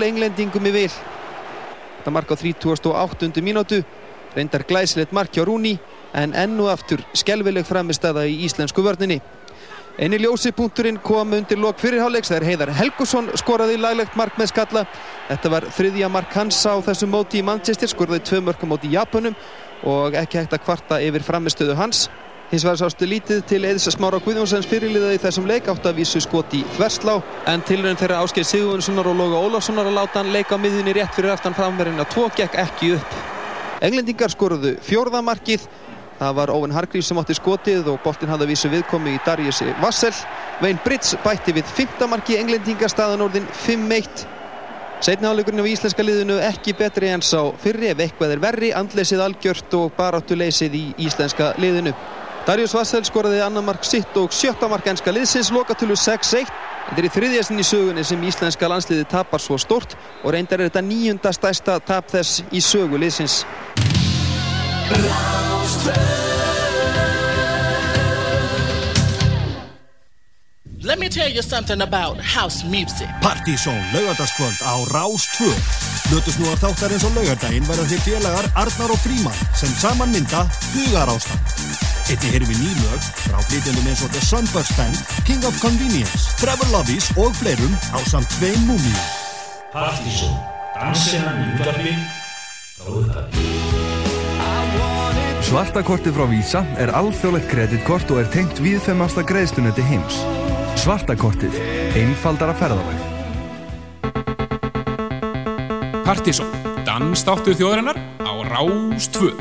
0 englendingum í vil. Þetta mark á 38. mínútu, reyndar glæsilegt mark hjá Rúni en ennu aftur skelvileg framistæða í íslensku vörninni. Einni ljósipunkturinn kom undir lok fyrirháleiks þegar Heiðar Helgusson skoraði laglegt mark með skalla. Þetta var þriðja mark hans á þessum móti í Manchester, skoraði tvö mörgum móti í Japanum og ekki hægt að kvarta yfir framistöðu hans. Hins vegar sástu lítið til Eðis Smára Guðjónsens fyrirliðaði þessum leik átt að vísu skot í þverslá en tilröðin þeirra Áskeið Sigurðunssonar og Lóga Ólafssonar að láta hann leika á miðunni rétt fyrir aftan framverðin að tvo gekk ekki upp. Englendingar skoruðu fjórðamarkið Það var Óven Hargríf sem átti skotið og boltin hafði að vísu viðkomi í Dariusi Vassel. Vein Brits bætti við 5. marki englendingastaðan orðin 5-1. Setniháleikurinn á íslenska liðinu ekki betri en sá fyrri ef eitthvað er verri, andleysið algjört og baráttuleysið í íslenska liðinu. Darius Vassel skoraði annar mark sitt og sjötta mark enska liðsins, lokatölu 6-1. Þetta er í þriðjastin í sögunni sem íslenska landsliði tapar svo stort og reyndar er þetta nýjunda stærsta tap þess í sögu liðsins. Let me tell you something about house music. Partizón laugardagskvöld á Rás 2. Lutusnúar þáttar eins og laugardaginn verða þeir félagar Arnar og Fríman sem saman mynda Hugarástand. Einni heyrum við nýlög frá flytjandum eins og The Sunburst Band, King of Convenience, Trevor Lovies og fleirum á samt tveim múmíu. Partizón, dansinnan í útarpi, frá upphafi. Svartakortið frá Visa er alþjóðlegt kreditkort og er tengt viðfemmasta greiðslunetti heims. Svartakortið. Einfaldara ferðalag. Partizón. Dansdáttur þjóðarinnar á Rás 2.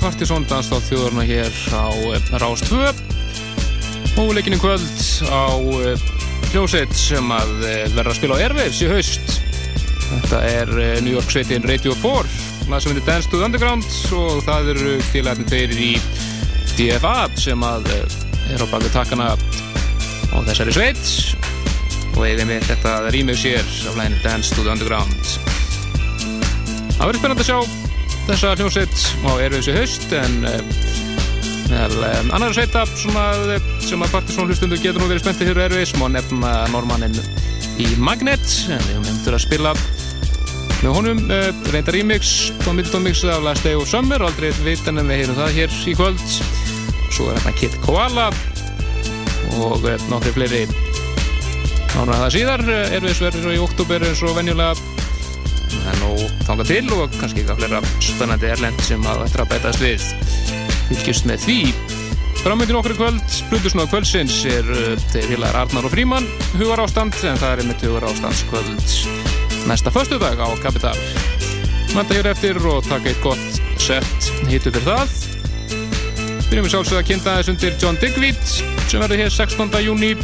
Partisón Danstátt þjóðurna hér á eh, Rás 2 og leikinni kvöld á eh, hljósett sem að eh, verða að spila á Airwaves í haust. Þetta er New York sveitin Radio 4 það sem heitir Dance to the Underground og það eru félagarnir tveir í DFA sem að er á baki takkana á þessari sveit. Og eða með þetta remix hér af læginu Dance to the Underground. Það verður spennand að sjá þessa hljómsveit á erfiðs í haust en meðal um, annar sveita sem að, sem að Partiðsson hlustundu getur nú verið spenntið hér erfiðs má nefna normannin í Magnet en við hefndur að spila með honum uh, reynda remix og myndumix af Last Day of Summer aldrei vitan en við heyrum það hér í kvöld. Svo er hérna Kit Koala og nokkri fleiri. Nána það síðar erfiðs verður í oktober eins og venjulega þanga til og kannski eitthvað flera spennandi erlend sem að þetta að bætast við. Fylgjast með því. Framöndin okkur kvöld, Plutusnóð kvöldsins er þeir félagar Arnar og Fríman hugar ástand, en það er með hugar ástandskvöld næsta förstu dag á Kapital. Manda hér eftir og taka eitt gott set hittu fyrir það. Byrjum við sjálfsögða að kynnta þess undir John Digweed sem verður hér 16. júni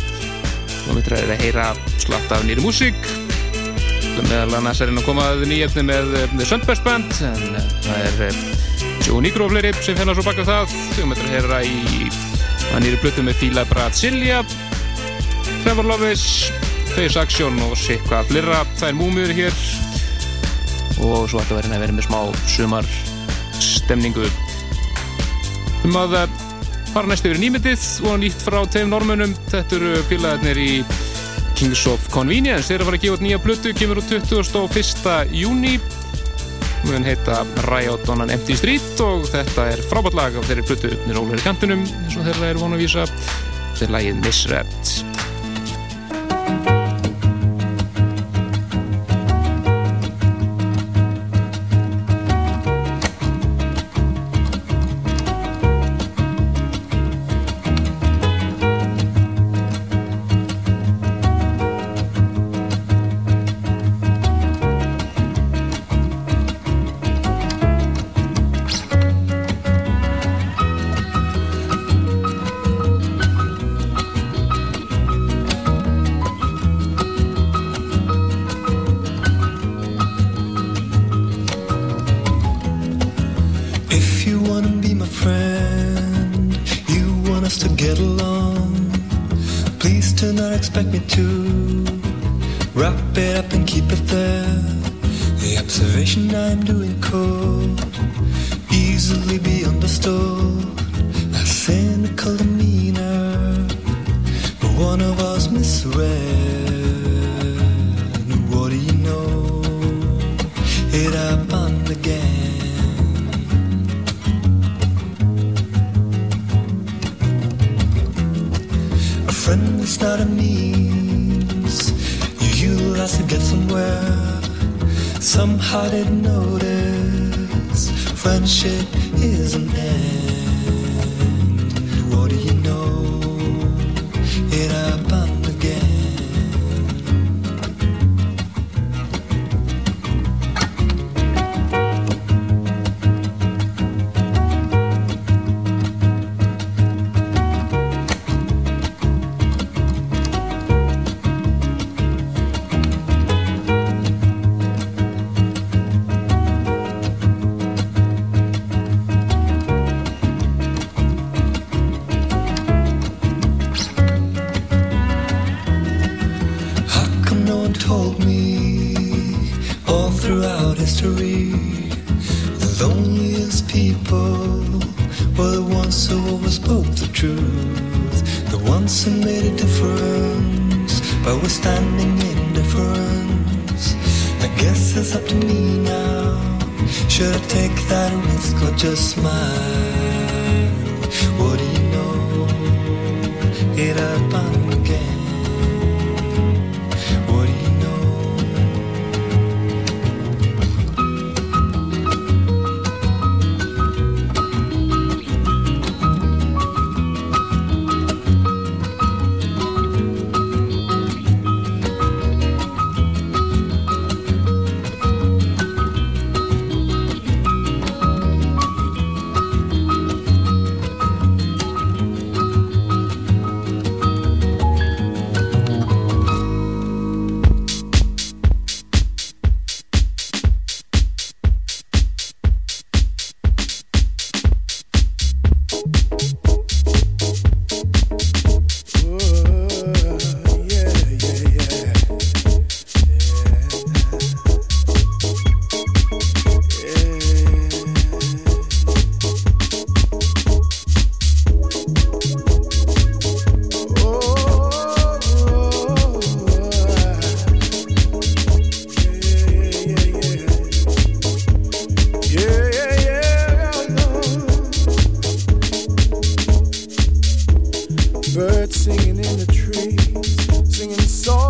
og við træðum að heyra slatt af nýri músík meðal annars er hann að koma að nýjöfni með The Sundbest Band en það er Joe Nigro og fleiri sem fennar svo baka það. Við mötum að heyra í að nýri blötu með Fila Brasilia Trevor Lovis Face Action og sikka flera það er múmiður hér. Og svo ætti að vera með smá sumar stemningu um að fara næst yfir nýmyndið og nýtt frá tegum normunum þetta eru félagarnir í Kings of Convenience. Þeir eru að fara að gefa út nýja blötu kemur úr 21. júni mun heita Riot on an Empty Street og þetta er frábært lag af þeirri blötu með róleri kantunum eins og þeirra er vonu að vísa. Þetta er lagið Misrept singing songs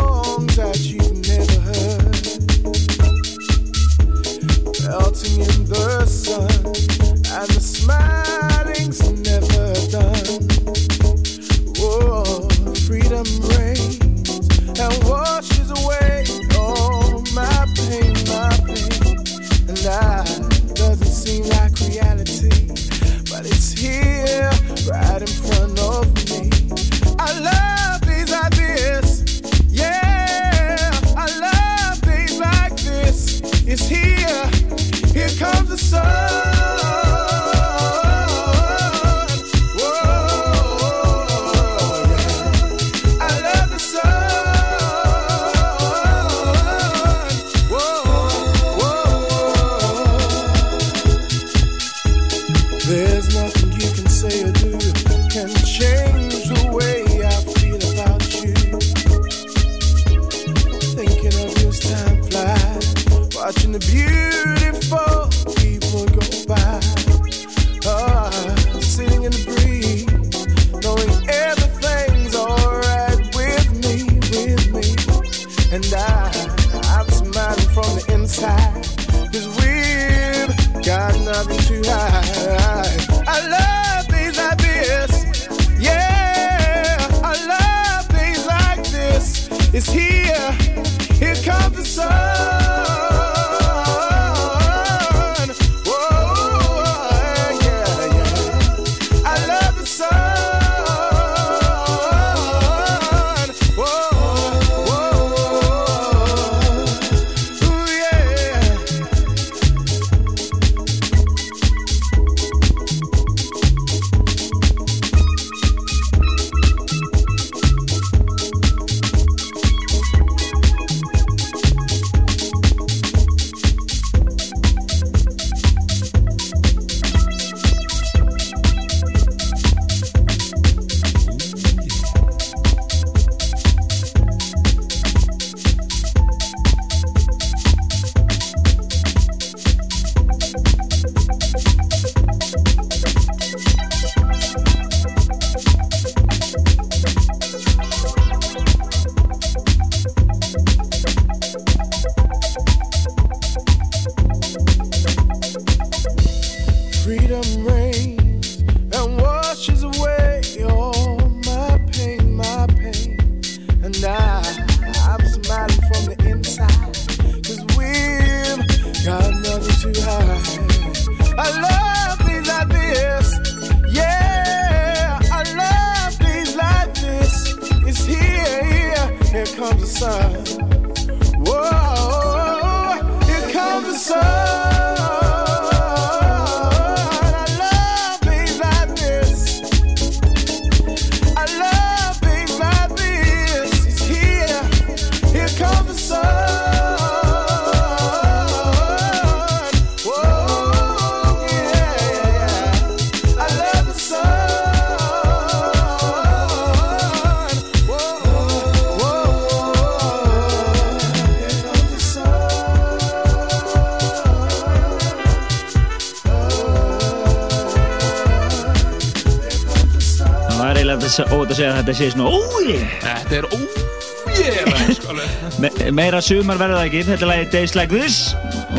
að segja að þetta sé svona ói Þetta er ójélega sko alveg Me Meira sumar verður það ekki. Þetta er lagi Days Like This.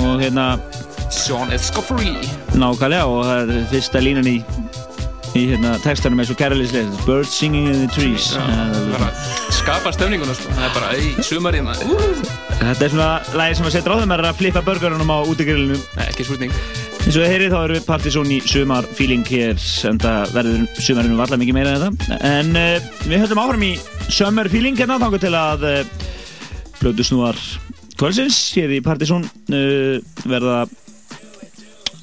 Og hérna Sean Escoffery nákvæmlega og það er fyrsta línan í í hérna textanum eins og kærleislega Birds Singing in the Trees. Já, bara skapa stemninguna sko. Það er bara í sumarið maður. Þetta er svona lagi sem að setja þeim er að flippa burgerunum á útigrillinu Nei, ekki spurning eins og þið heyrið þá erum við partysón í sumar feeling hér en það verður sumarinu varla mikið meira en þetta. En uh, við höldum áfram í summer feeling hérna þangar til að uh, blödu snúar kvölsins hér í partysón uh, verða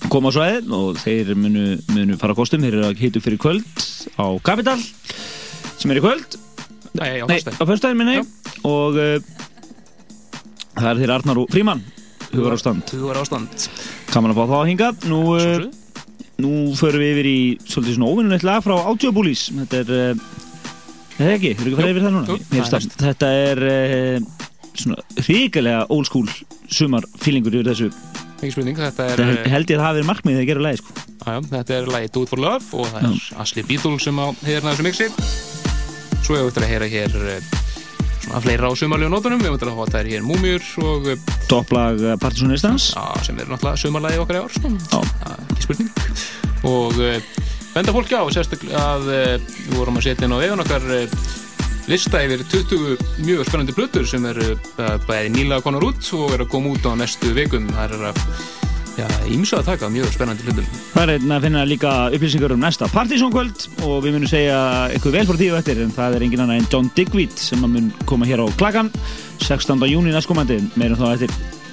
koma á svæðin og þeir munu, munu fara kostum. Þeir eru að hitu fyrir kvöld á Capital sem er í kvöld. Nei, á föstudaginn. minni. Og það er þeir Arnar og Fríman hugar ástand Kaman að fá þá að hinga Nú, uh, nú förum við yfir í svolítið svona óvinnulegt lag frá Audiobullis Þetta er, uh, þetta er ekki, hefur ekki farið yfir það núna? jú, það það- Þetta er uh, svona ríkilega old school sumar feelingur yfir þessu. Ekki spurning, þetta er Þetta held ég að það hafi verið markmiðið að gera lagi sko. Já, þetta er lagið Do It For Love og það er Ashley Beadle sem á hérna þessu mixi. Svo hefur við að heyra hér eh, svona fleira á sumarlegu nótunum, við höfum að hafa þær hér Múmjur og eh, Topplag já, sem er náttúrulega sumarlagi okkar í ár sko. Ekki spurning. Og uh, benda fólki á sérstaklega að við vorum að setja inn á veginn okkar lista yfir 20 mjög spennandi plötur sem uh, bæði nýlega konar út og eru að koma út á næstu vikum. Það er að ímsu að taka mjög spennandi hlutum. Það er einn að finna líka upplýsingar um næsta Partiðsson kvöld og við munum segja eitthvað vel frá tíu eftir en það er engin annað en John Digweed sem mun koma hér á klagan 16. júni næstkomandi, meirum þá eftir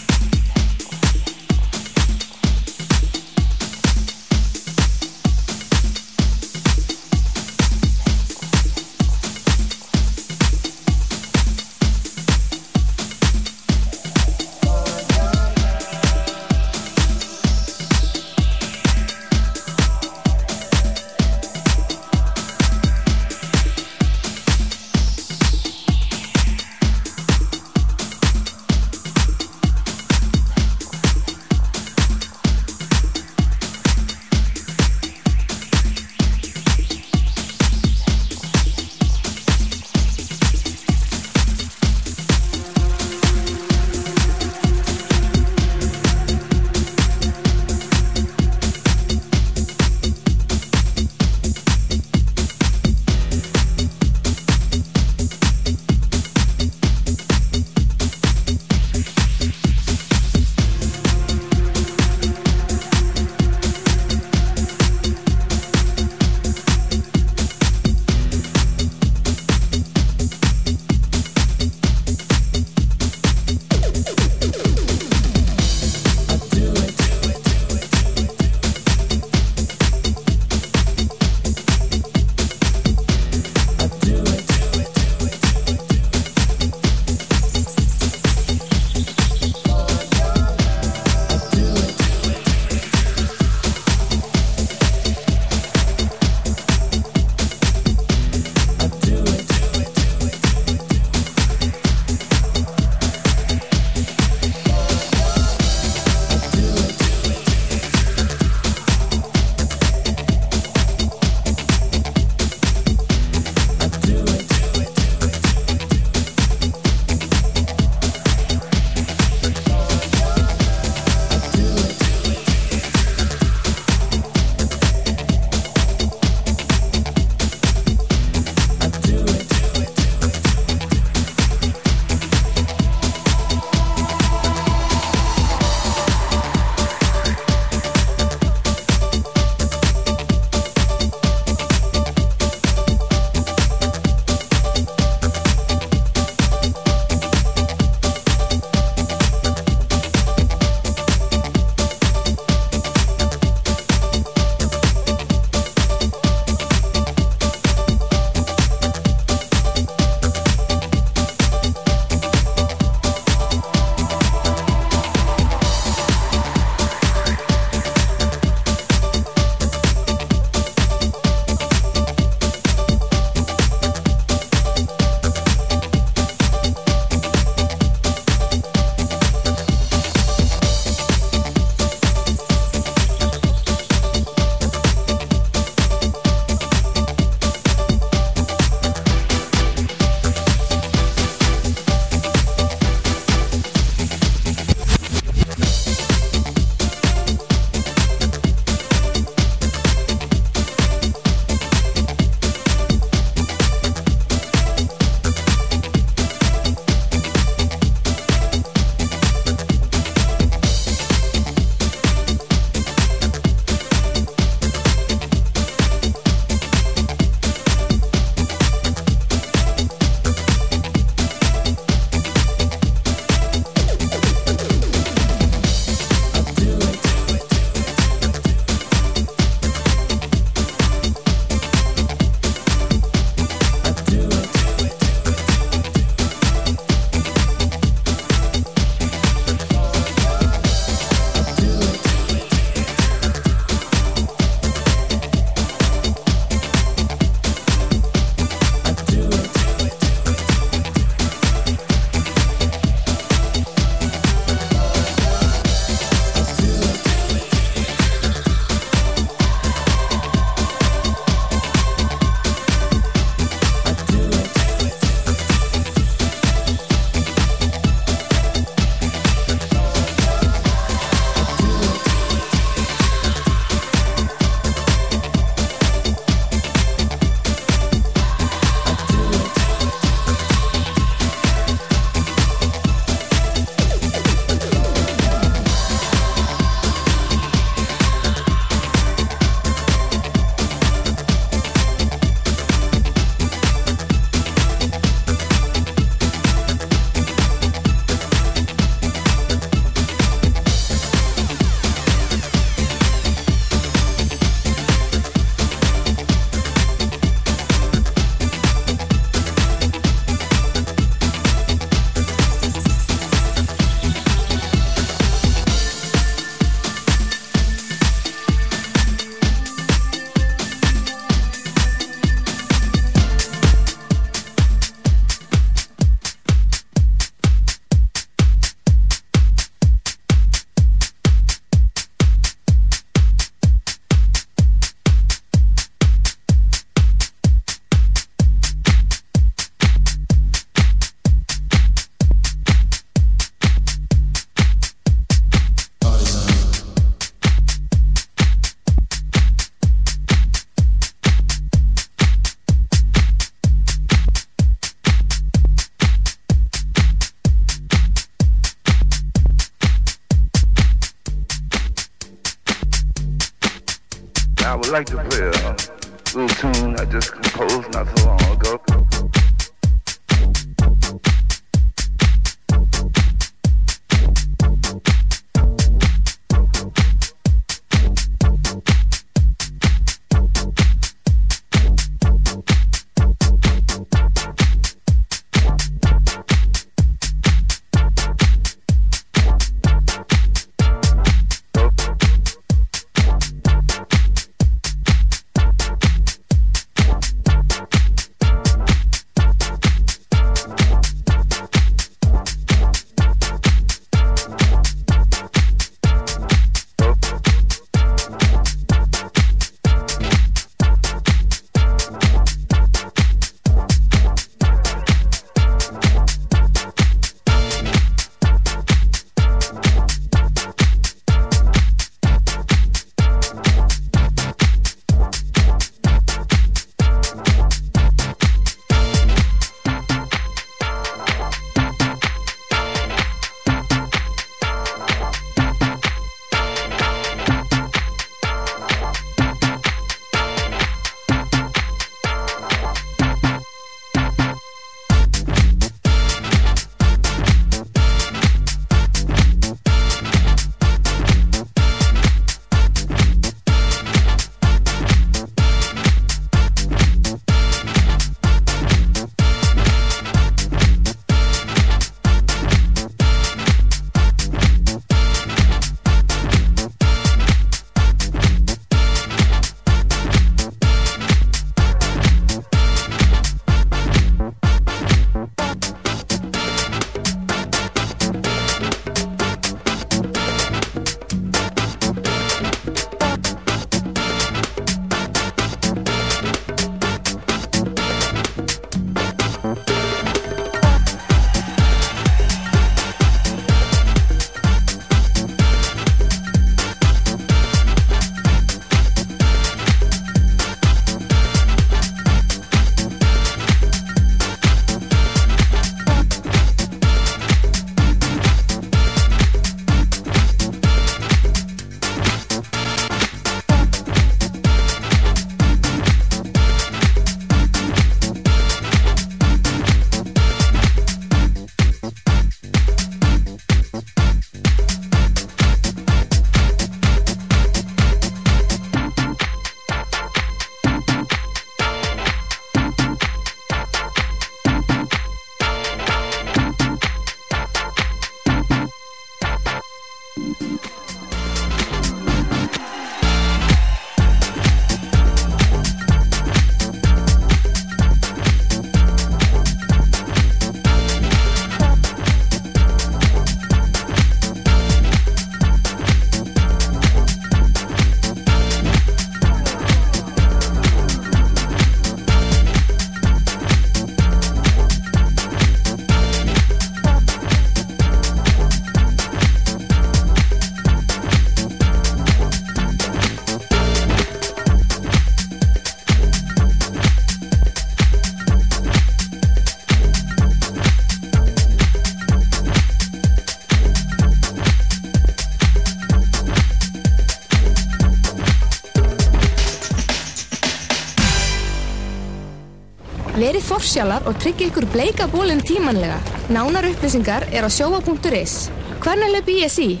Verið forsjálar og tryggja ykkur bleika bólinn tímanlega. Nánar upplýsingar er á sjóa.is. Hvernig löp í SI?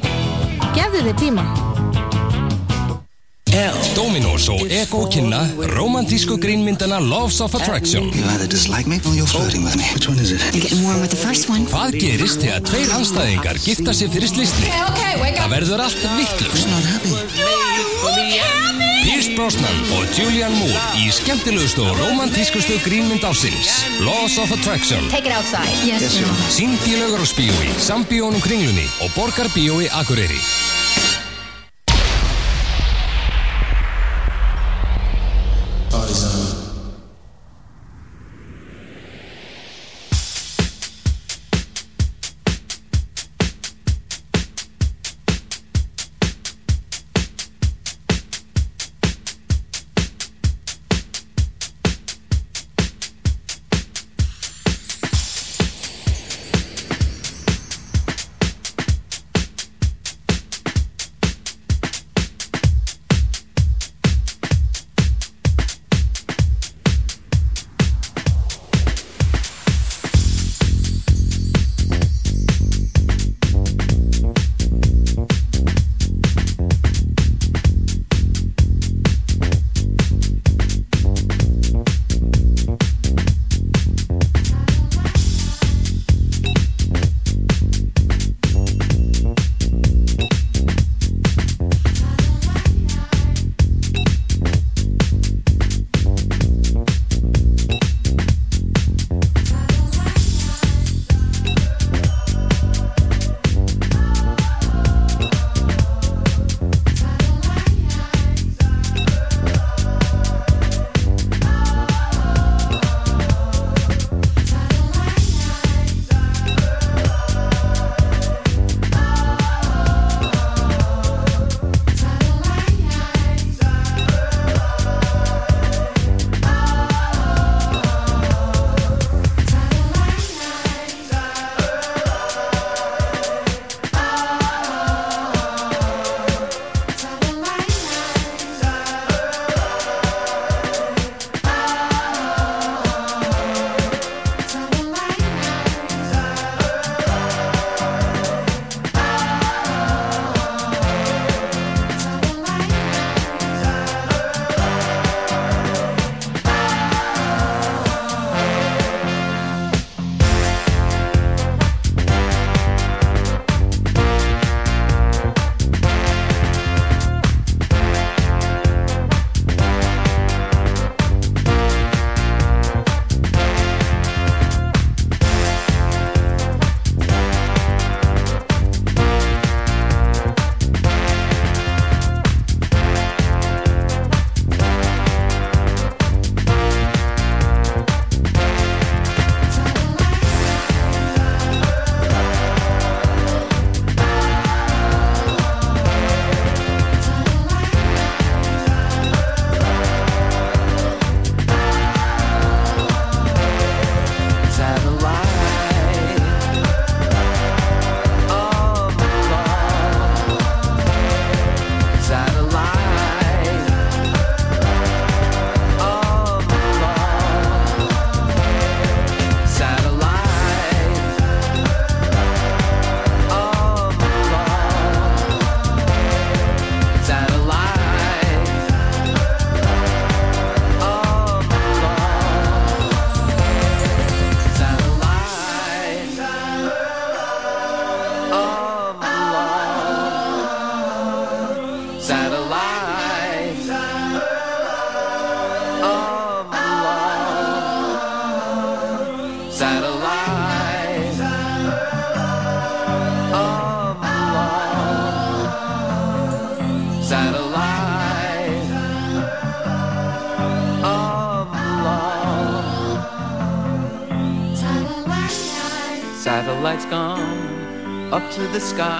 Gefðu þið tíma. Dominos og Ego kynna romantísku grínmyndana Loves of Attraction You either dislike me or you're flirting with me. Which one is it? You're getting warm with the first one. Hvað gerist þegar tveir anstæðingar gifta sig fyrir slistni? Það verður allt vittlust Brosnan og Julianne Moore í skemmtilegustu og romantískustu grínmynd ásins Laws of Attraction Take it outside. Yes. Sýnd í Laugarásbíói, Sambíónum Kringlunni og Borgarbíói Akureyri the skies.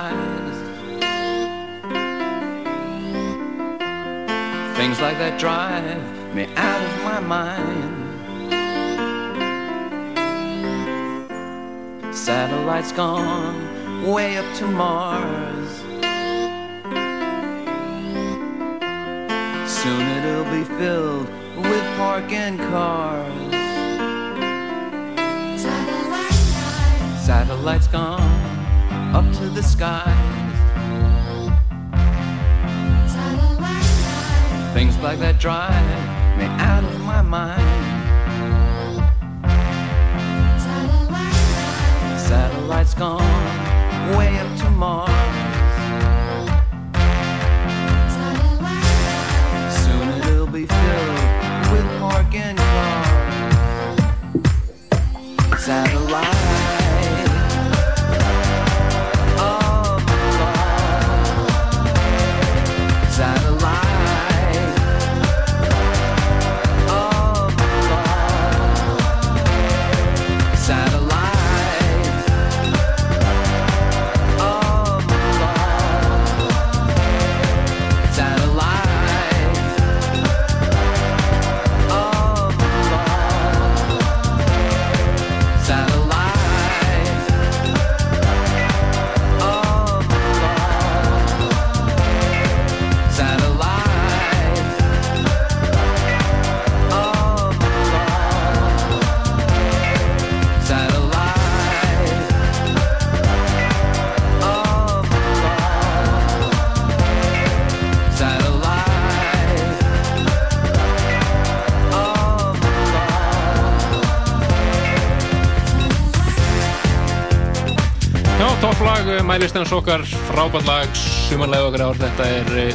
Mælistans okkar, frábært lag, sumarlega okkar ár, þetta er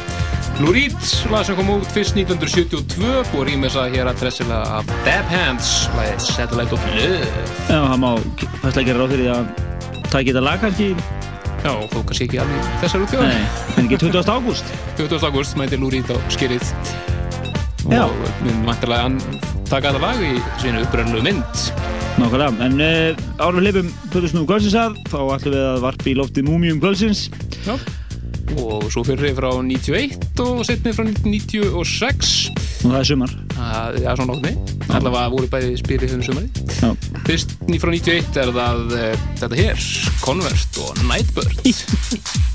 Lou Reed, lag sem kom út fyrst 1972 og rýmisa hér að tressila af Dab Hands, lagið Satellite of Love. Já, það má fæslega gera ráð fyrir að taka þetta lag kannski Já, þú kannski ekki alveg þessar útgjóðan. Nei, en ekki 20. ágúst 20. ágúst mæti Lou Reed á skýrið Já. og við mæntilega að taka þetta lag í sínu uppröðlu mynd. Nákvæmlega, en uh, árum við leifum Plötusnúðu kvöldsins að, þá ætlum við að varpa í lofti Múmium kvöldsins. Já. Og svo fyrir frá 91 og setni frá 1996. Og það er sumar. Það er svona nokkuð. Allavega voru bæði spilið þennu sumari. Já. Fyrst frá 91 er það uh, þetta hér, Convert og Nightbird.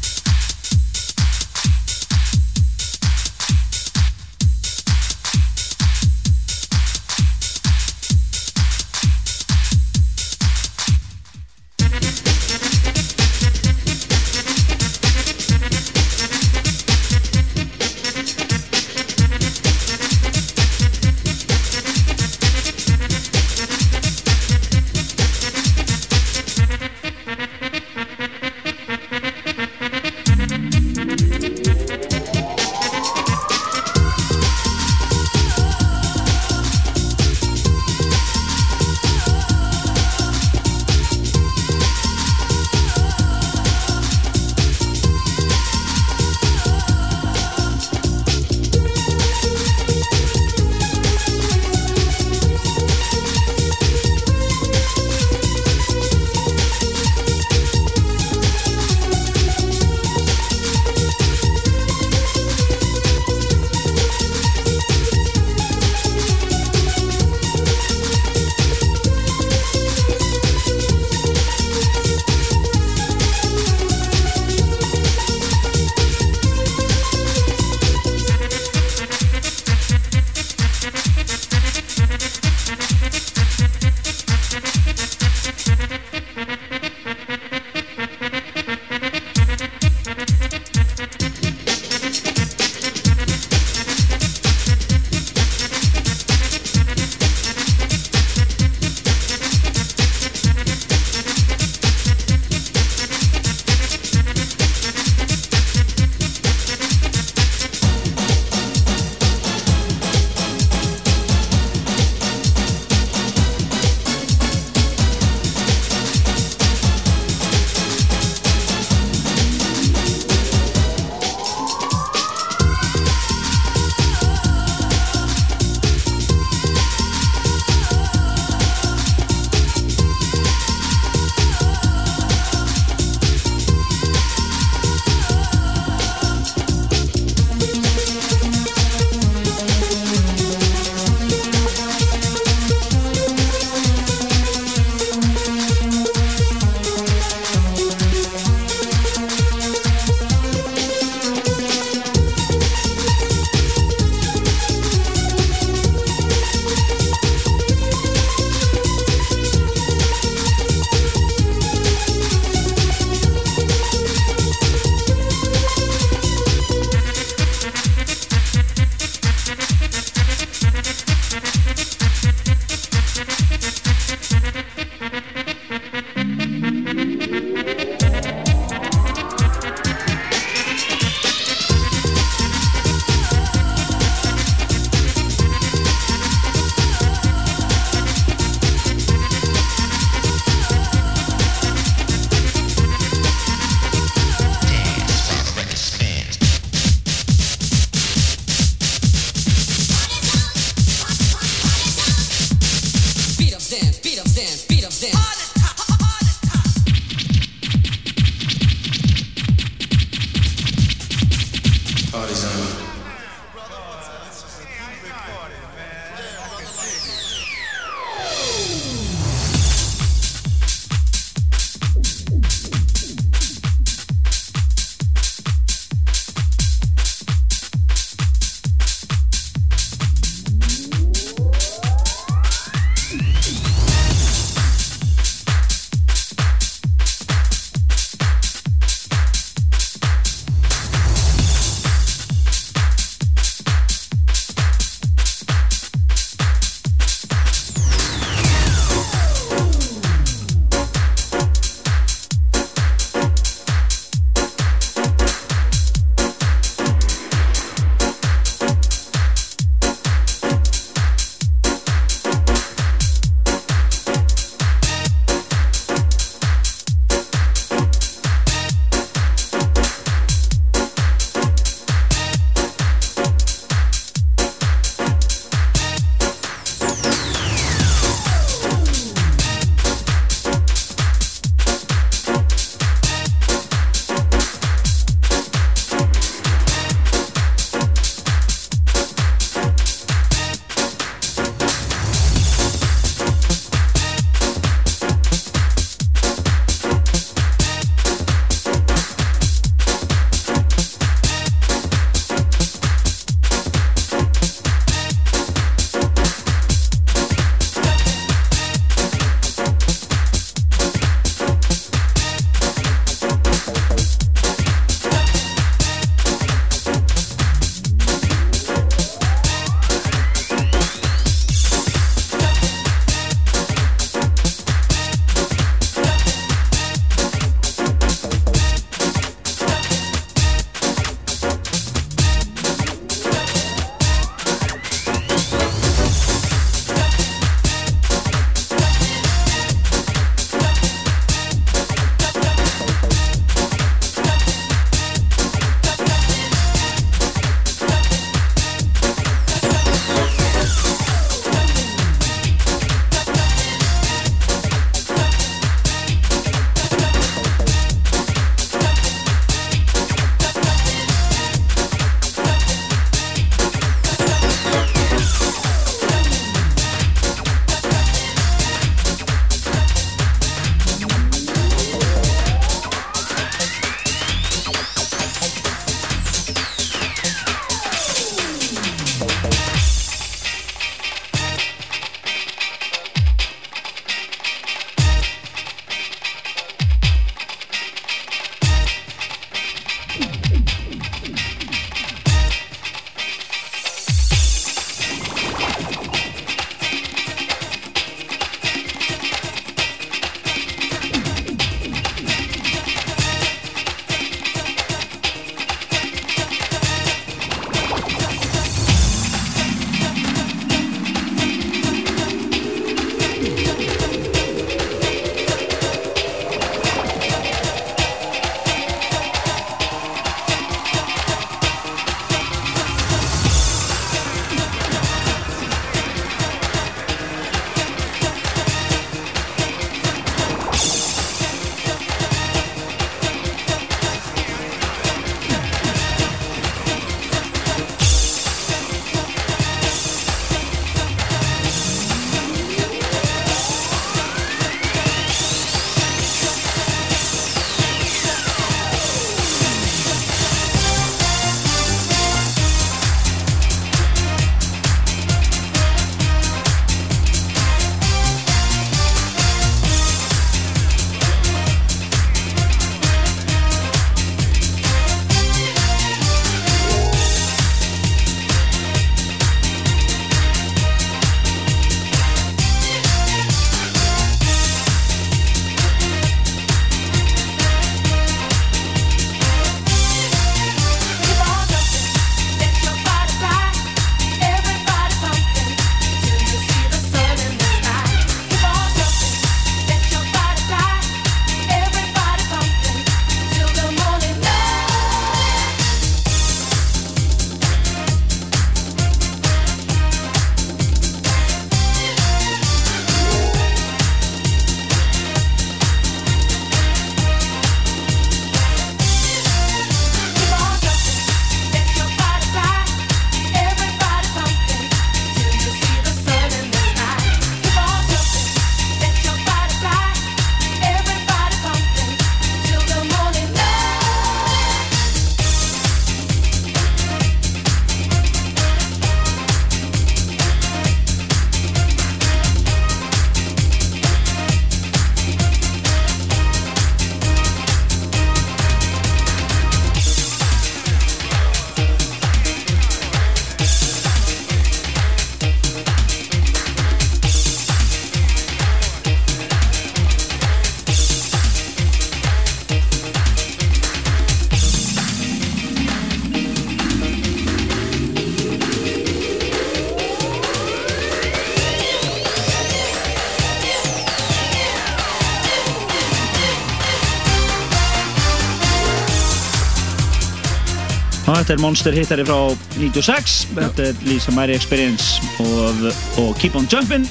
þetta er Monster hittari frá 96, þetta er Lisa Marie Experience og, og Keep on Jumpin'.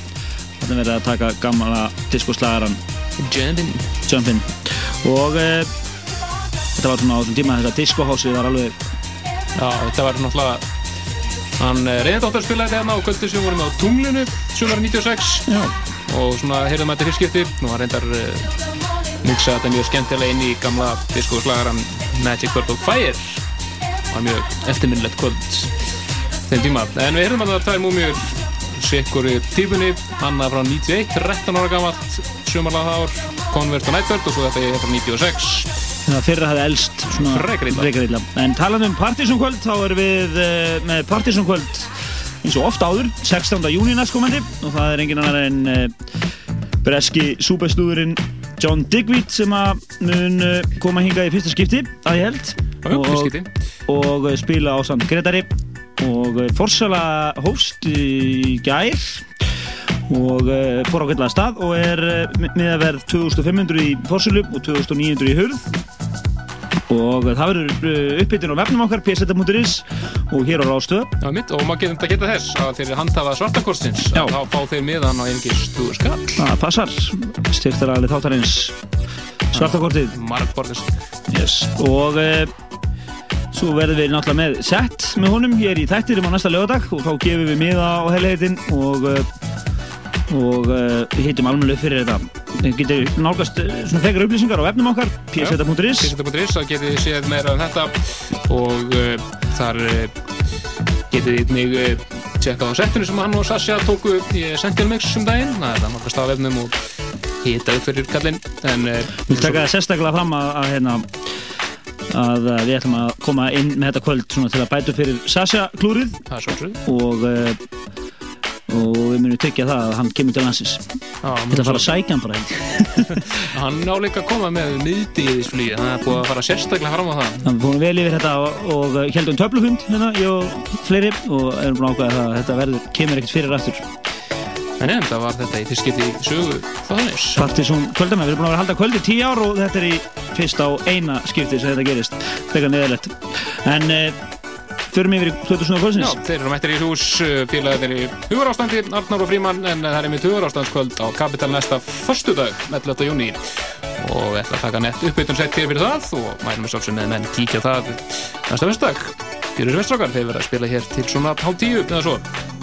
Þetta er verið að taka gamla diskoslagaran Jumpin'. Jumpin'. Og e, þetta var svona á þessum tíma þetta diskohásið var alveg... Já, þetta var náttúrulega... Hann reyndi áttur að spila þetta hérna á kvöldu sem vorum á Tunglinu, sumar 96. Já. Og svona heyrðum þetta fyrstskipti. Nú var reyndar uh, mixað þetta mjög skemmtilega inn í gamla diskoslagaran Magic World of Fire var mjög eftirminnlegt kvöld þeim tíma. En við erum að það tvær múmjur sikkur í típunni, Anna frá 91, 13 ára gammalt, sumarlega það ár, Convert og Nightbird og svo þetta er frá 96. Það fyrra hafði elst svona Frekar En talað um Partiðsson kvöld, þá erum við uh, með Partiðsson kvöld eins og ofta áður, 16. júni næstkomandi og það er engin annar en uh, breski súbestúðurinn John Digweed sem að mun uh, koma hinga í fyrsta skipti, að ég held fyrsta skipti. Og uh, spila á samt Gretari og uh, Forsala hóst í gær og uh, fór á gætlaða stað og er með að verð 2500 í Forsölu og 2900 í Hurð. Og það verður uppbytun á vefnum okkar pseta.is og hér á Rástöð Já, mitt, og maður getur þetta geta þess að þeir handhafa svartakorstins að þá fá þeir miðan á einhver stúr skall. Það passar, styrktaralið þáttarins. Svartakortið Markborðist yes. og svo verðum við náttúrulega með sett með honum hér í þættirum á næsta lögadag og þá gefum við miða á helheitin og uh, og uh, hittum almenna upp fyrir þetta. Þið getur nálgast uh, svona frekar upplýsingar á vefnum okkar pseta.is pseta.is, þá getið þið séð meira um þetta og uh, þar getið þið mig uh, tjekka á settinu sem hann og Sasha tóku í Sentinel Mix um daginn. Það er það nálgast á vefnum og hita upp fyrir kallinn. Við taka það sérstaklega fram að, að, hérna, að uh, við ætlum að koma inn með þetta kvöld til að bæta upp fyrir Sasha klúrið er og, uh, og við munum tryggja það að hann kemur til landsins. Þetta fara að sækja hann bara hann ná líka að koma með miðdíðisflýði það er búið að fara sérstaklega fram á það. Að við fórum vel yfir þetta og, og heldum töflufund hérna, ég og fleiri og erum búin það að þetta verður, kemur ekkert fyrir aftur En nefn, það var þetta í fyrst skipti í sögu þáðanis. Partísson kvöldana, við erum búin að vera að halda kvöldi tíu ár og þetta er í fyrst á eina skipti sem þetta gerist, þegar neðalett En e, förum yfir í Plötusnúða kvöldsins Já, þeir eru mættir í hús, félagarnir í hugarástandi, Arnar og Fríman, en það er mitt hugarástandskvöld á Kapital næsta förstudag, 11. júni. Og við ætlum að taka nett uppbytun sett fyrir það og mælum við svolsum með menn kíkja það næsta fyrstdag. Gjörur vestrakar, þeir verða að spila hér til svona hálf tíu eða svo.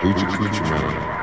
Who's your creature man?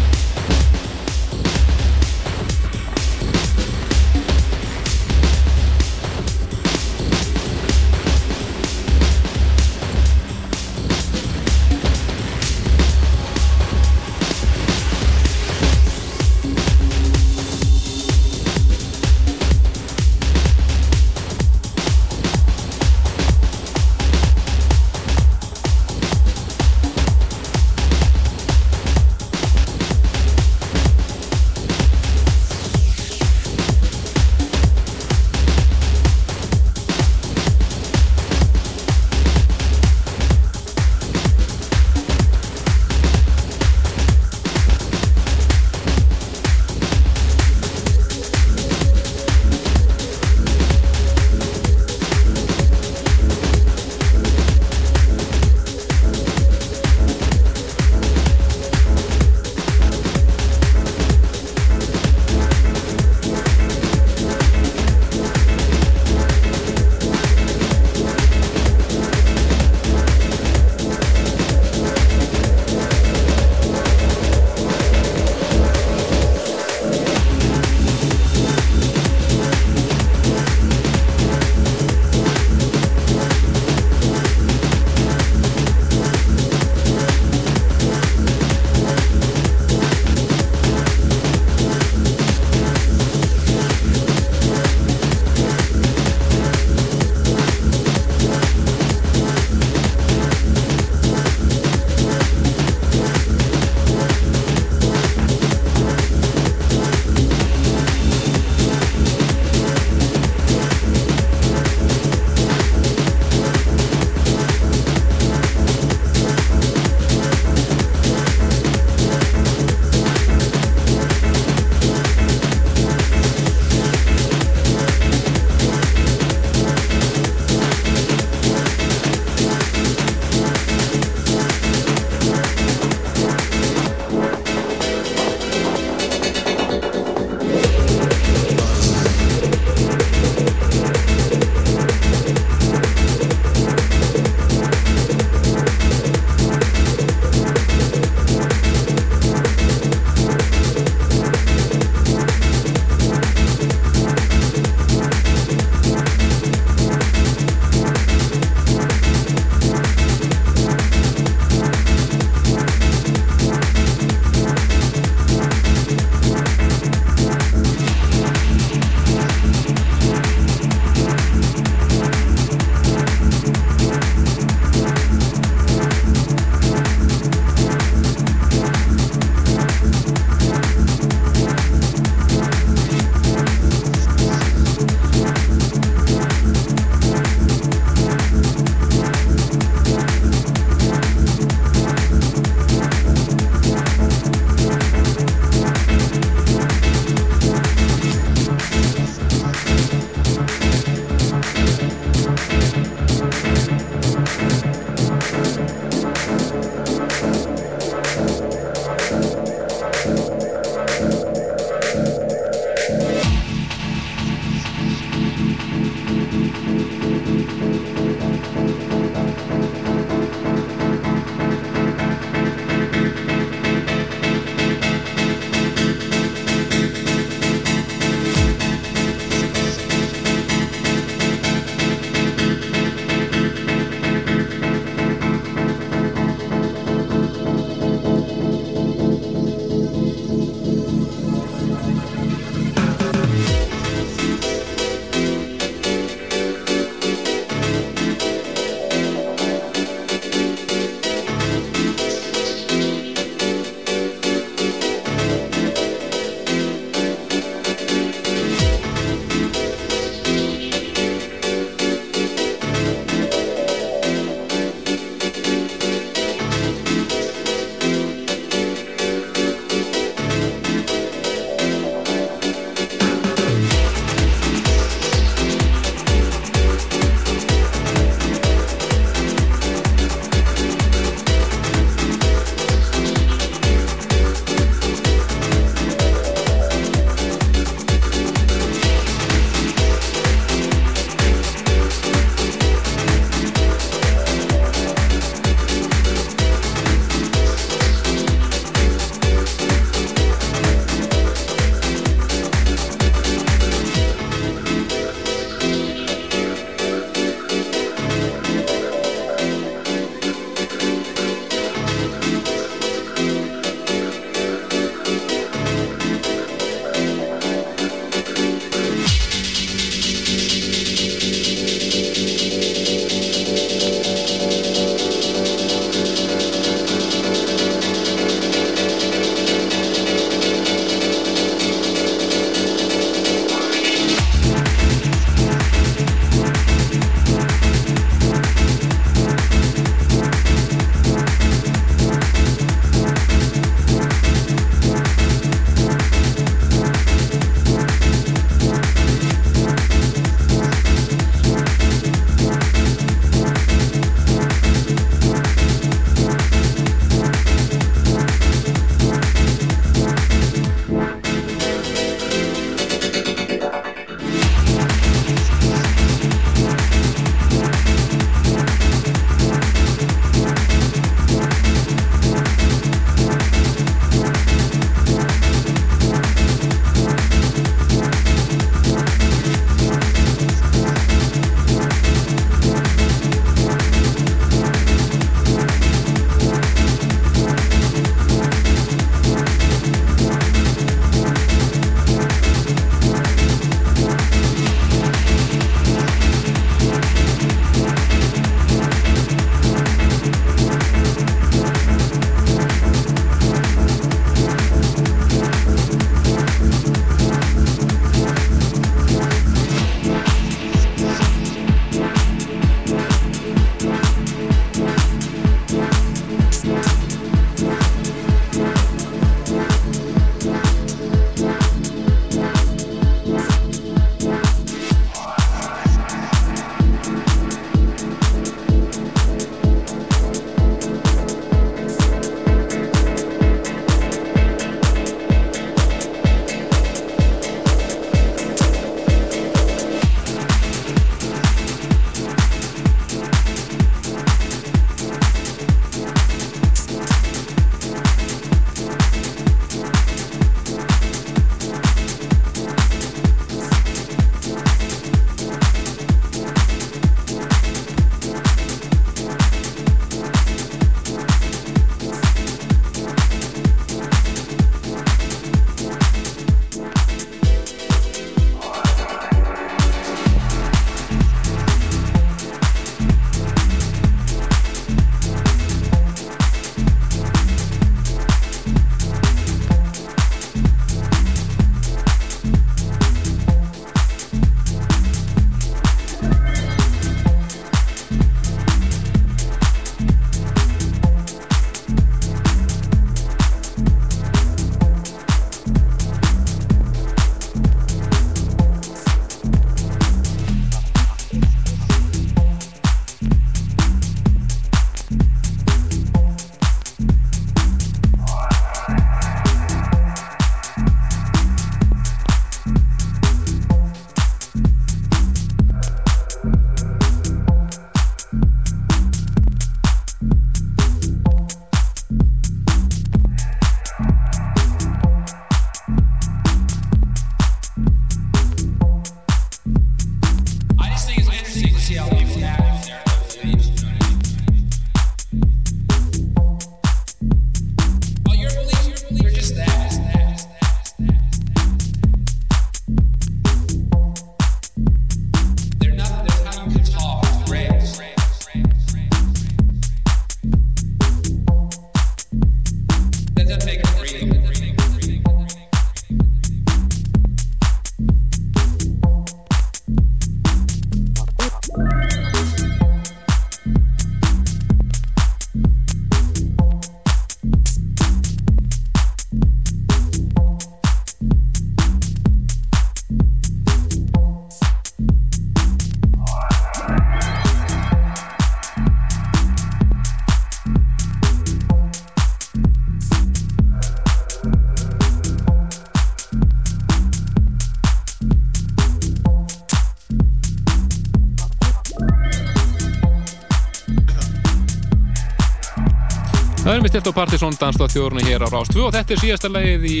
Mitt stilt á Partisón danstáð þjórnu hér á Rás 2 og þetta er síðasta lagið í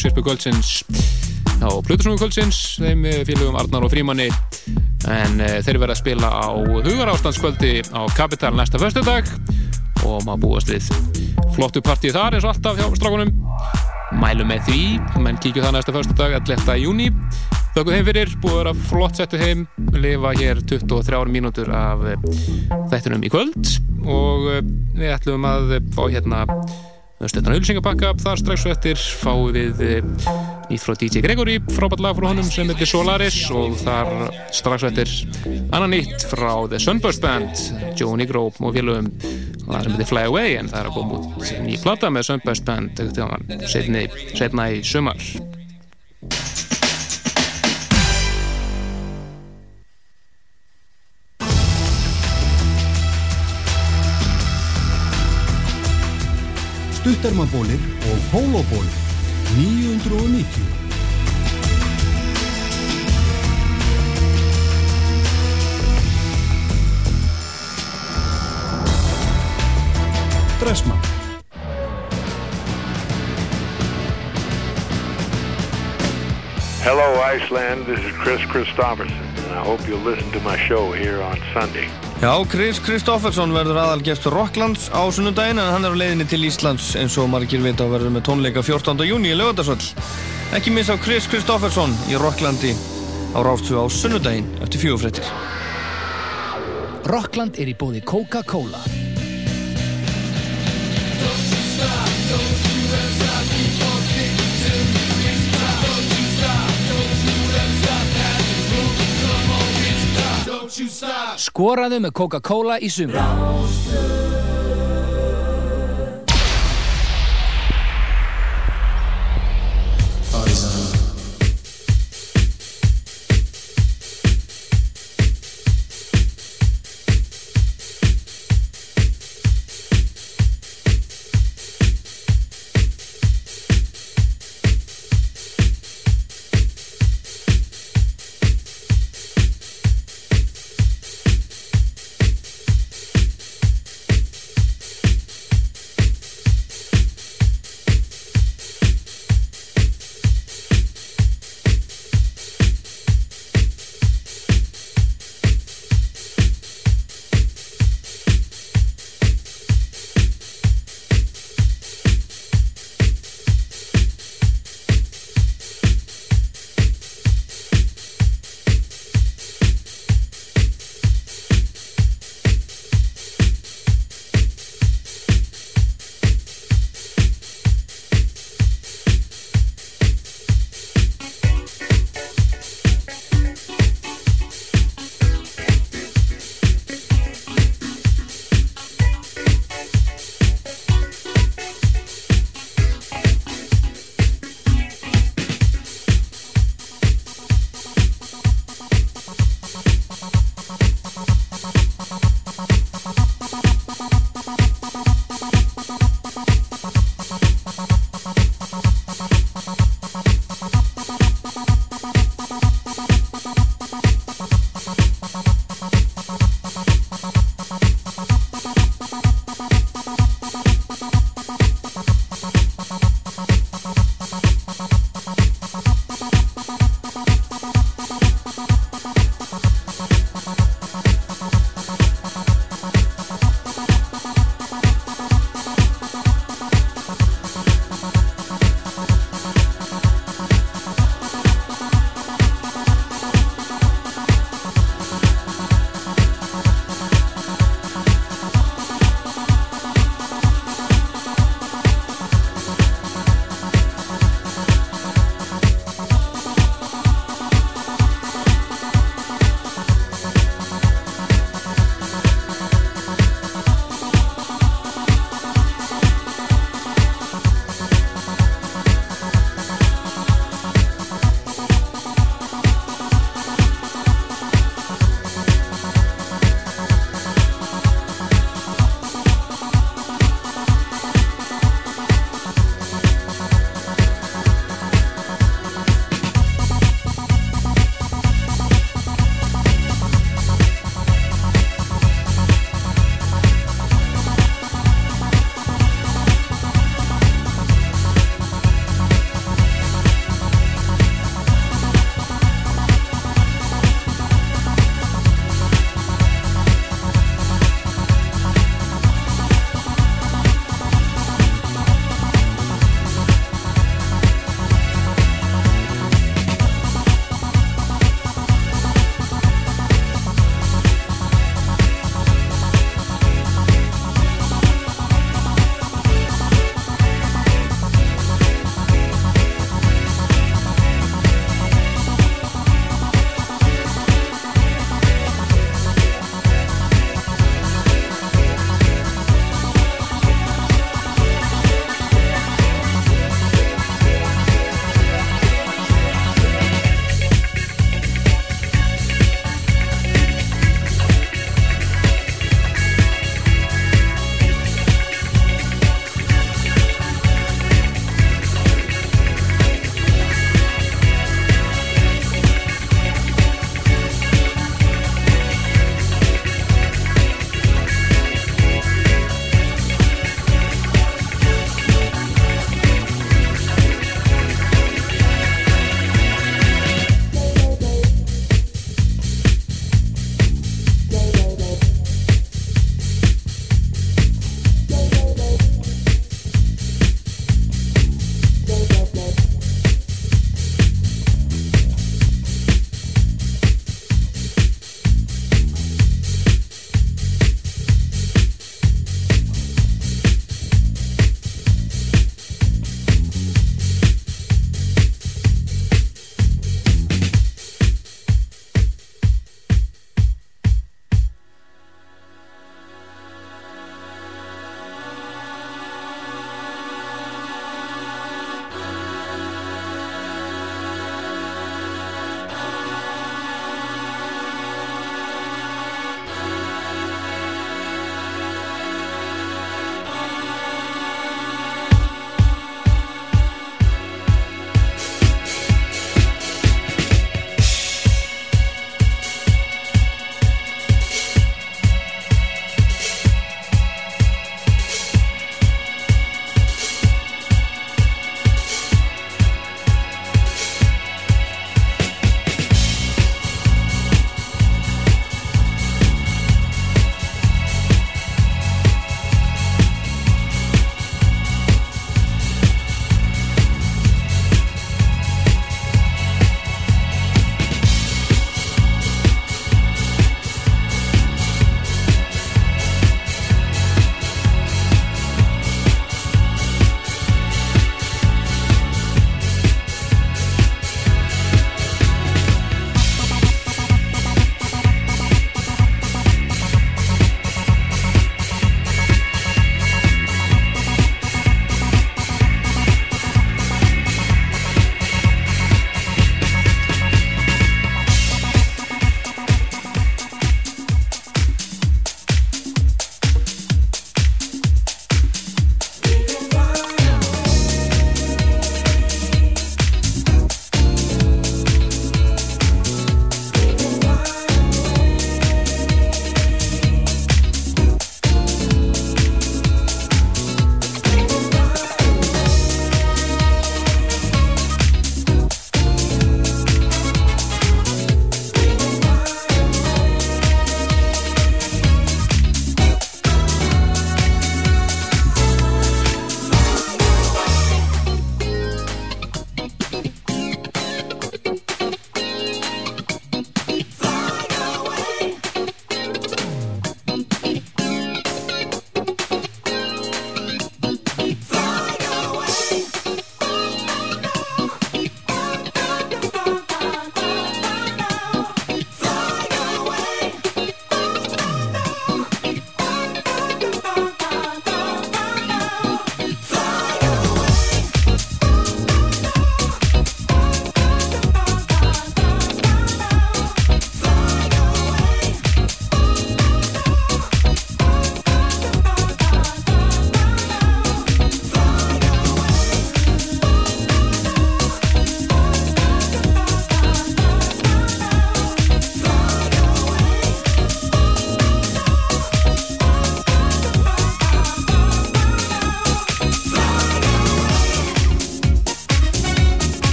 Sirpu Kvöldsins á Plutusnúi Kvöldsins þeim eh, félögum Arnar og Frímanni en uh, þeir verða að spila á hugarástandskvöldi á Capital næsta föstudag og maður búast við flottu partíð þar eins og alltaf hjá strákunum mælum með því, menn kíkju það næsta föstudag 11. júni Þakku þeim fyrir, búið að vera flott settu heim lifa hér 23 mínútur af eh, þættunum í kvöld og eh, við ætlum að fá hérna stöðan auðlýsingapakka þar strax og eftir fáum við eh, nýtt frá DJ Gregory frábært lag frá honum sem heitir Solaris og þar strax og eftir annan nýtt frá The Sunburst Band Joe Negro og félögum. Það sem heitir Fly Away en það er að koma út ný plata með Sunburst Band setna, setna í sumar Stuttermabólir og Pólóbólir 990 Dressmann Hello, Iceland. This is Chris Christopherson, and I hope you'll listen to my show here on Sunday. Já, Chris Kristoffersson verður aðalgestur Rocklands á sunnudaginn en hann er á leiðinni til Íslands eins og margir vita að verður með tónleika 14. júni í Laugardagsvöld. Ekki miss á Chris Kristoffersson í Rocklandi á Rástfjö á sunnudaginn eftir fjögufrættir. Rockland er í bóði Coca-Cola. Skoraðu með Coca-Cola í sumar.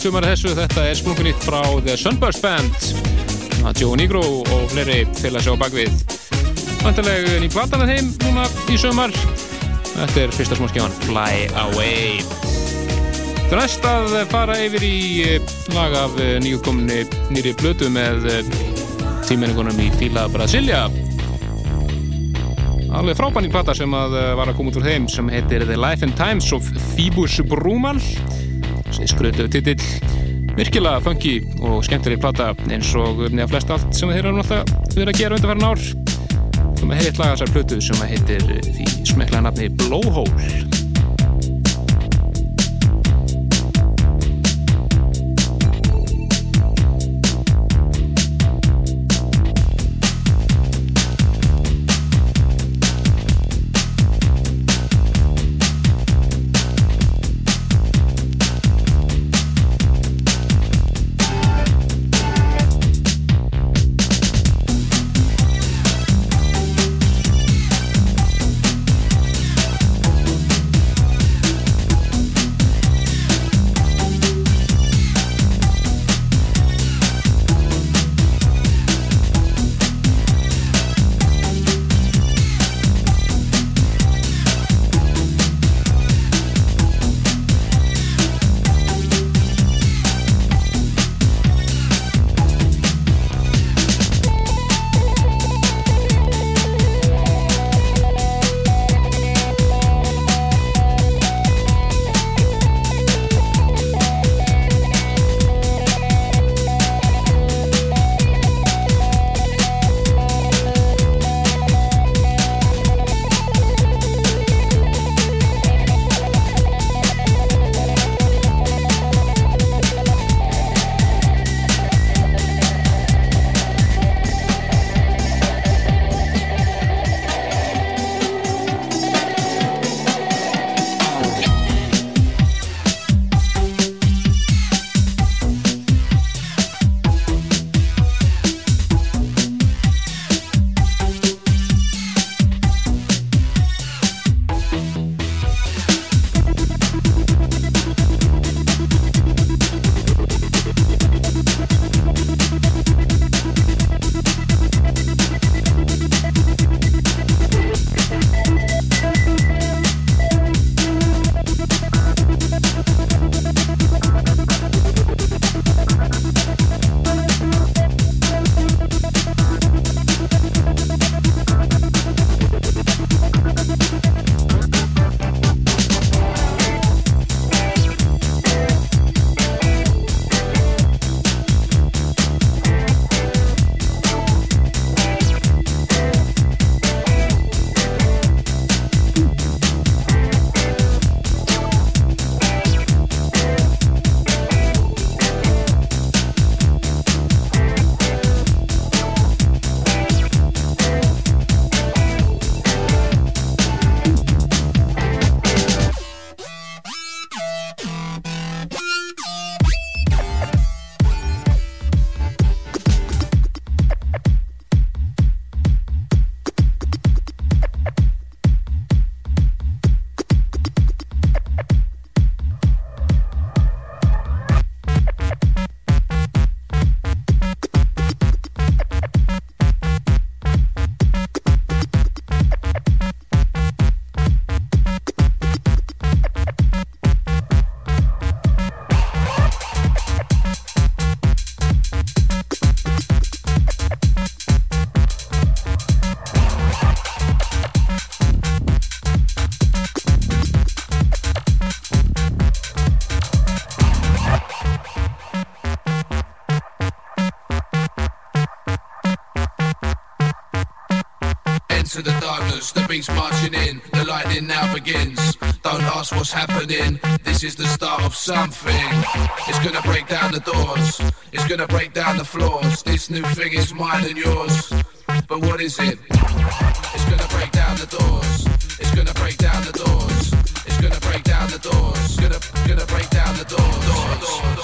Sagt sumar þessu, þetta er splunkunýtt frá The Sunburst Band. Að Joe Negro og fleiri félags á bakvið Vantarleg ný platan að þeim núna í sumar. Þetta er fyrsta smáskjáðan Fly Away. Það er næst að fara yfir í eh, lag af eh, nýjúkomni nýri blötu með eh, tímenningunum í Fila Brasilia. Alveg frábæning plata sem að var að koma út úr þeim sem heitir The Life and Times of Phoebus Brumal skrötu titill. Virkilega funky og skemmtileg plata eins og neða flest allt sem þeir eru náttúrulega verið að gera undanfæran ár. Og með heilt laga þessar plötu sem að heitir eh, því smekla nafni Blowhole beast marching in, the lightning now begins. Don't ask what's happening, this is the start of something. It's gonna break down the doors, it's gonna break down the floors. This new thing is mine and yours. But what is it? It's gonna break down the doors, it's gonna break down the doors, it's gonna break down the doors, gonna, gonna break down the doors. doors, doors, doors,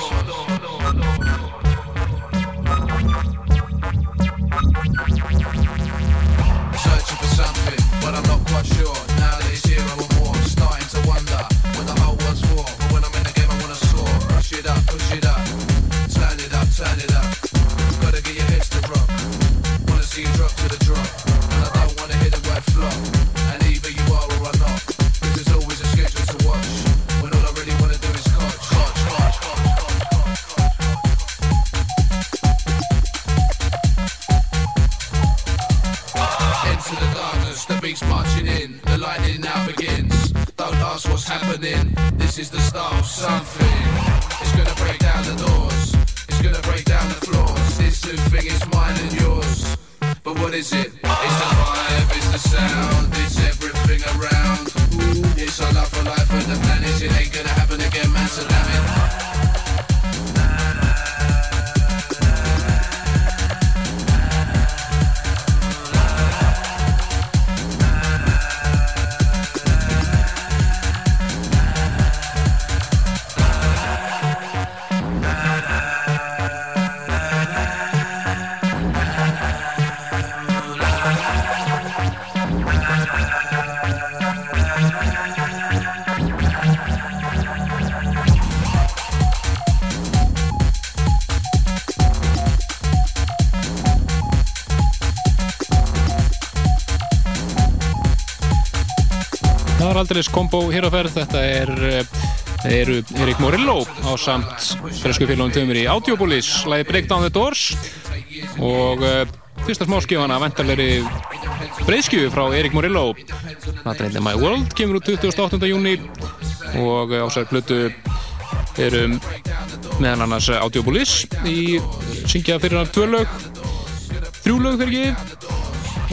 Aldrei kombo hér á ferð, þetta er eh, eru Erik Morillo á samt fresku félagum tömur í Audiopolis, lagi Break Down the Doors og uh, fyrsta smáskifana vendarleiri breyðskjöfu frá Erik Morillo það er My World, kemur út 28. júni og á sér plötu eru meðan annars Audiopolis í syngja fyrir hann tvö lög þrjú lög fyrir ekki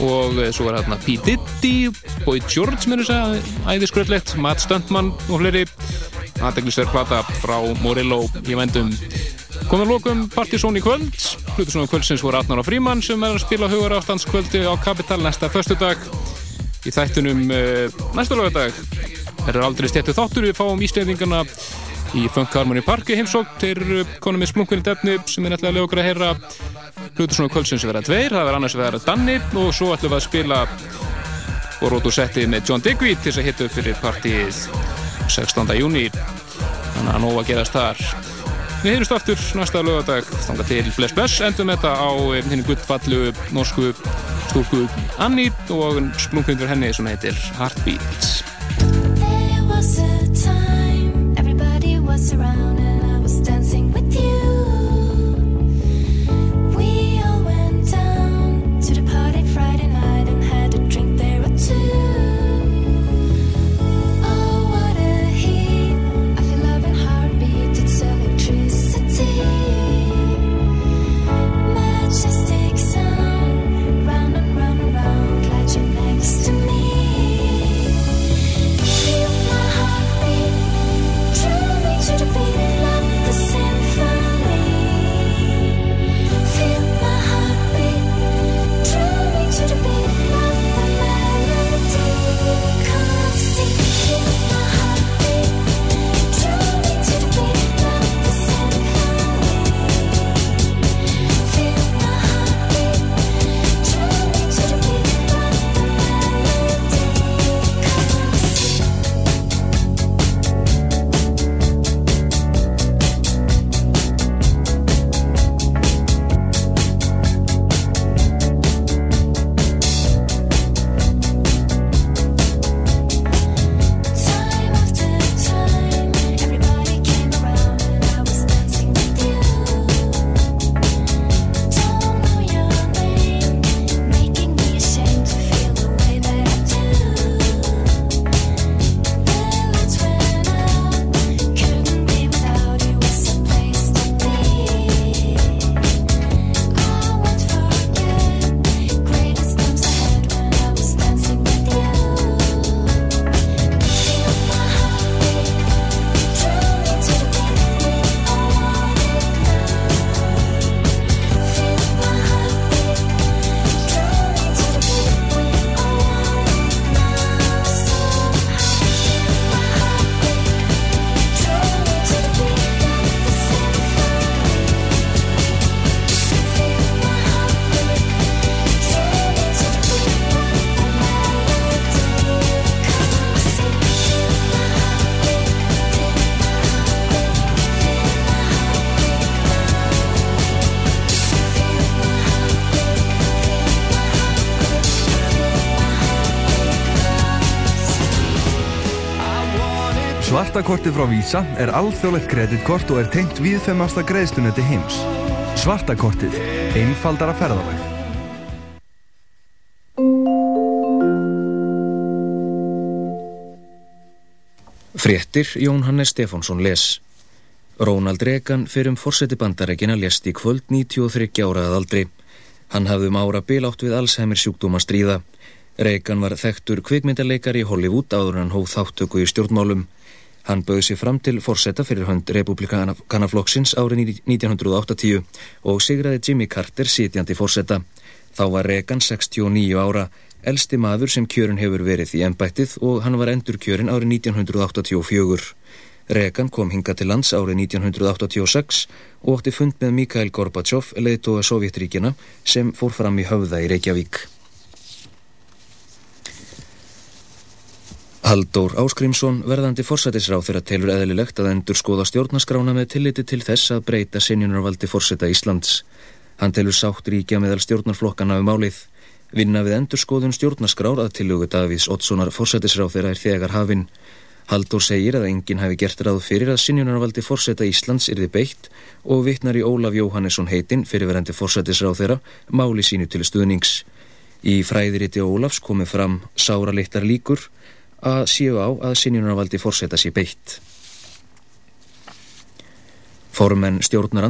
og eh, svo er hérna P. Diddy Boy George mér að segja æðiskröllegt, Matt Stuntman og fleiri. Aðdeglisverð plata frá Morillo í vendum komið lókum Partizón í kvöld. Hlutusnum kvöldsins voru Arnar og Fríman sem er að spila hugar ástandskvöldi á Kapital næsta föstudag. Í þættunum uh, næsta lögadag er aldrei stettu þáttur. Við fáum íslendingana í Funk Harmony Park í heimsók til konum með splunkunni defni sem er nættilega lögur að heyra. Hlutur svona kvöldsins vera tveir, það verður annars vera Danni og svo ætlum við að spila og rótu setti með John Digweed til þess að hitta upp fyrir partíið 16. júni þannig að nóg að gerast þar. Við heyrjumst aftur næsta lögadag þanga til Bless Bless, endum þetta á henni guttfallu norsku stúrku Anni og splunkunni fyrir henni sem heitir Heartbeat Svartakortið frá Visa er alþjóðlegt kreditkort og er tengt viðfemasta greiðslunetti heims. Svartakortið. Einfaldara ferðalag. Fréttir Jón Hannes Stefánsson les. Ronald Reagan fyrir um forseti bandarækina lést í kvöld 93 ára að aldri. Hann hafði um ára bil átt við Alzheimer sjúkdóma stríða. Reagan var þekktur kvikmyndaleikar í Hollywood áður en hóð þáttöku í stjórnmálum. Hann bauð sér fram til forseta fyrir hönd republikanaflokksins árið 1980 og sigraði Jimmy Carter sitjandi forseta. Þá var Reagan 69 ára, elsti maður sem kjörin hefur verið í ennbættið og hann var endur kjörin árið 1984. Reagan kom hinga til lands árið 1986 og ótti fund með Mikhail Gorbachev, leiðtóa Sovjetríkina, sem fór fram í höfða í Reykjavík. Halldór Áskrimsson, verðandi forsætisráð þeirra telur eðlilegt að endur skoða stjórnaskrána með tilliti til þess að breyta sinjunarvaldi forseta Íslands. Hann telur sátt ríkja meðal stjórnarflokkana um málið. Vinna við endur skoðun stjórnaskrár að tilugu Davíðs Oddssonar forsætisráð þeirra er þegar hafinn. Halldór segir að enginn hafi gert ráð fyrir að sinjunarvaldi forseta Íslands yrði beitt og vittnar í Ólaf Jóhannesson heitin fyrirverandi forsætisráð þeirra máli sínu til stuðnings. Í fræðiriti Ólafs komi fram sára littar líkur að séu á að sinjunarvaldi forseta sé beitt. Formenn stjórnar